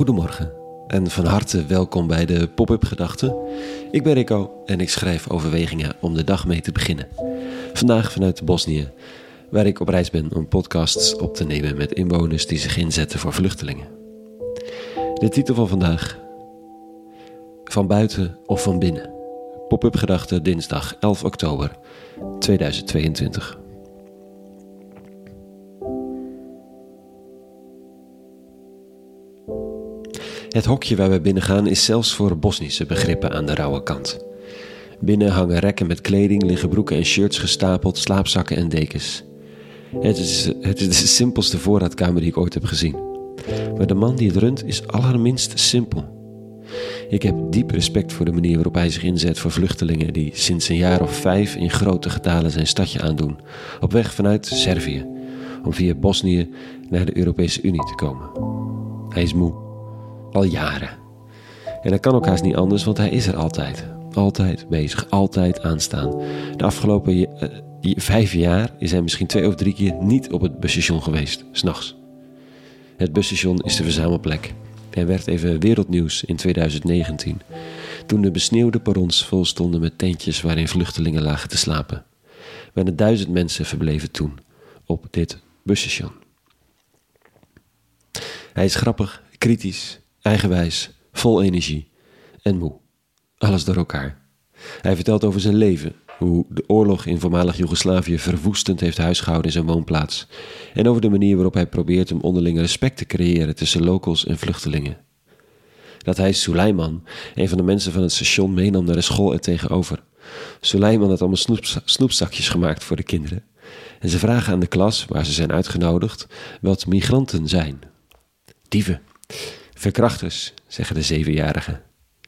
Goedemorgen en van harte welkom bij de Pop-up Gedachten. Ik ben Rico en ik schrijf overwegingen om de dag mee te beginnen. Vandaag vanuit Bosnië, waar ik op reis ben om podcasts op te nemen met inwoners die zich inzetten voor vluchtelingen. De titel van vandaag: Van buiten of van binnen. Pop-up Gedachten dinsdag 11 oktober 2022. Het hokje waar we binnen gaan is zelfs voor Bosnische begrippen aan de rauwe kant. Binnen hangen rekken met kleding, liggen broeken en shirts gestapeld, slaapzakken en dekens. Het is, het is de simpelste voorraadkamer die ik ooit heb gezien. Maar de man die het runt is allerminst simpel. Ik heb diep respect voor de manier waarop hij zich inzet voor vluchtelingen die sinds een jaar of vijf in grote getalen zijn stadje aandoen, op weg vanuit Servië, om via Bosnië naar de Europese Unie te komen. Hij is moe al jaren. En dat kan ook haast niet anders, want hij is er altijd. Altijd bezig, altijd aanstaan. De afgelopen uh, vijf jaar is hij misschien twee of drie keer niet op het busstation geweest, s'nachts. Het busstation is de verzamelplek. Hij werd even wereldnieuws in 2019, toen de besneeuwde perrons vol stonden met tentjes waarin vluchtelingen lagen te slapen. Bijna duizend mensen verbleven toen op dit busstation. Hij is grappig, kritisch, eigenwijs, vol energie en moe. Alles door elkaar. Hij vertelt over zijn leven, hoe de oorlog in voormalig Joegoslavië verwoestend heeft huisgehouden in zijn woonplaats, en over de manier waarop hij probeert om onderling respect te creëren tussen locals en vluchtelingen. Dat hij Suleiman, een van de mensen van het station, meenam naar de school er tegenover. Suleiman had allemaal snoepzakjes gemaakt voor de kinderen. En ze vragen aan de klas, waar ze zijn uitgenodigd, wat migranten zijn. Dieven. Verkrachters, zeggen de zevenjarigen.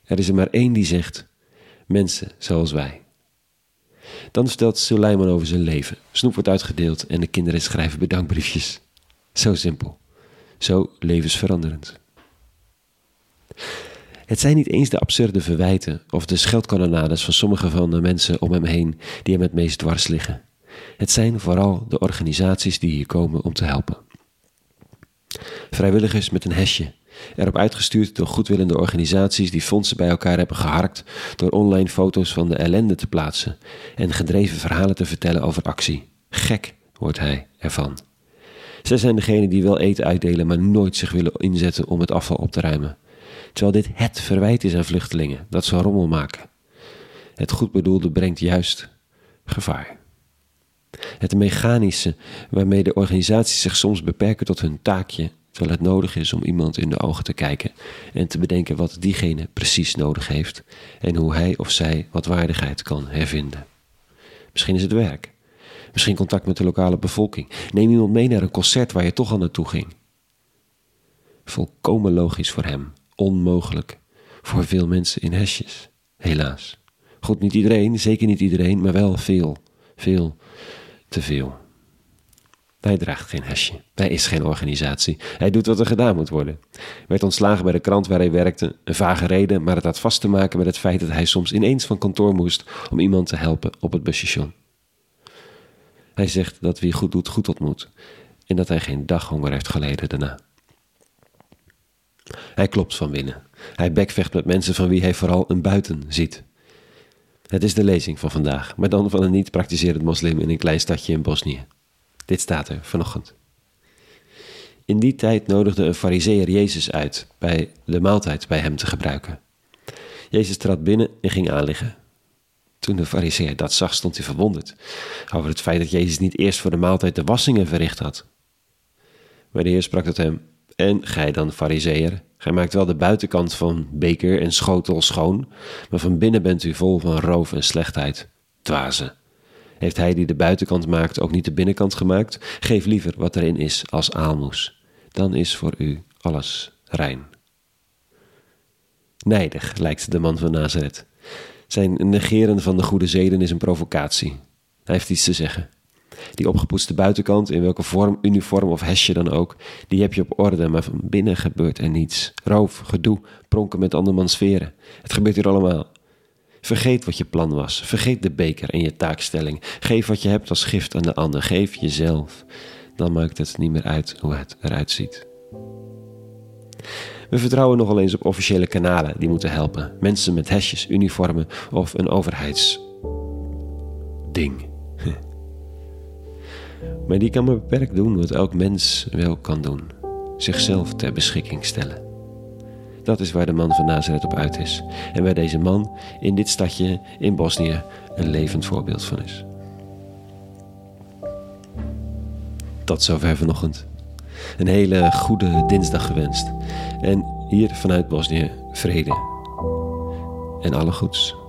Er is er maar één die zegt: mensen zoals wij. Dan vertelt Suleiman over zijn leven. Snoep wordt uitgedeeld en de kinderen schrijven bedankbriefjes. Zo simpel. Zo levensveranderend. Het zijn niet eens de absurde verwijten of de scheldkanonades van sommige van de mensen om hem heen die hem het meest dwars liggen. Het zijn vooral de organisaties die hier komen om te helpen. Vrijwilligers met een hesje Erop uitgestuurd door goedwillende organisaties die fondsen bij elkaar hebben geharkt door online foto's van de ellende te plaatsen en gedreven verhalen te vertellen over actie. Gek wordt hij ervan. Zij zijn degenen die wel eten uitdelen, maar nooit zich willen inzetten om het afval op te ruimen. Terwijl dit het verwijt is aan vluchtelingen, dat ze rommel maken. Het goed bedoelde brengt juist gevaar. Het mechanische waarmee de organisaties zich soms beperken tot hun taakje Terwijl het nodig is om iemand in de ogen te kijken en te bedenken wat diegene precies nodig heeft en hoe hij of zij wat waardigheid kan hervinden. Misschien is het werk. Misschien contact met de lokale bevolking. Neem iemand mee naar een concert waar je toch al naartoe ging. Volkomen logisch voor hem. Onmogelijk voor veel mensen in hesjes. Helaas. Goed, niet iedereen, zeker niet iedereen, maar wel veel. Veel te veel. Hij draagt geen hesje. Hij is geen organisatie. Hij doet wat er gedaan moet worden. Werd ontslagen bij de krant waar hij werkte. Een vage reden, maar het had vast te maken met het feit dat hij soms ineens van kantoor moest om iemand te helpen op het busstation. Hij zegt dat wie goed doet, goed ontmoet. En dat hij geen daghonger heeft geleden daarna. Hij klopt van binnen. Hij bekvecht met mensen van wie hij vooral een buiten ziet. Het is de lezing van vandaag, maar dan van een niet praktiserend moslim in een klein stadje in Bosnië. Dit staat er vanochtend. In die tijd nodigde een fariseer Jezus uit bij de maaltijd bij hem te gebruiken. Jezus trad binnen en ging aanliggen. Toen de fariseer dat zag, stond hij verwonderd over het feit dat Jezus niet eerst voor de maaltijd de wassingen verricht had. Maar de Heer sprak tot hem, en gij dan, fariseer, gij maakt wel de buitenkant van beker en schotel schoon, maar van binnen bent u vol van roof en slechtheid. Dwazen. Heeft hij die de buitenkant maakt ook niet de binnenkant gemaakt? Geef liever wat erin is als aalmoes. Dan is voor u alles rein. Nijdig lijkt de man van Nazareth. Zijn negeren van de goede zeden is een provocatie. Hij heeft iets te zeggen. Die opgepoetste buitenkant, in welke vorm, uniform of hesje dan ook, die heb je op orde, maar van binnen gebeurt er niets. Roof, gedoe, pronken met andermans sferen. Het gebeurt hier allemaal. Vergeet wat je plan was. Vergeet de beker en je taakstelling. Geef wat je hebt als gift aan de ander. Geef jezelf. Dan maakt het niet meer uit hoe het eruit ziet. We vertrouwen nogal eens op officiële kanalen die moeten helpen. Mensen met hesjes, uniformen of een overheidsding. Maar die kan maar beperkt doen wat elk mens wel kan doen: zichzelf ter beschikking stellen. Dat is waar de man van Nazareth op uit is. En waar deze man in dit stadje in Bosnië een levend voorbeeld van is. Tot zover vanochtend. Een hele goede dinsdag gewenst. En hier vanuit Bosnië vrede. En alle goeds.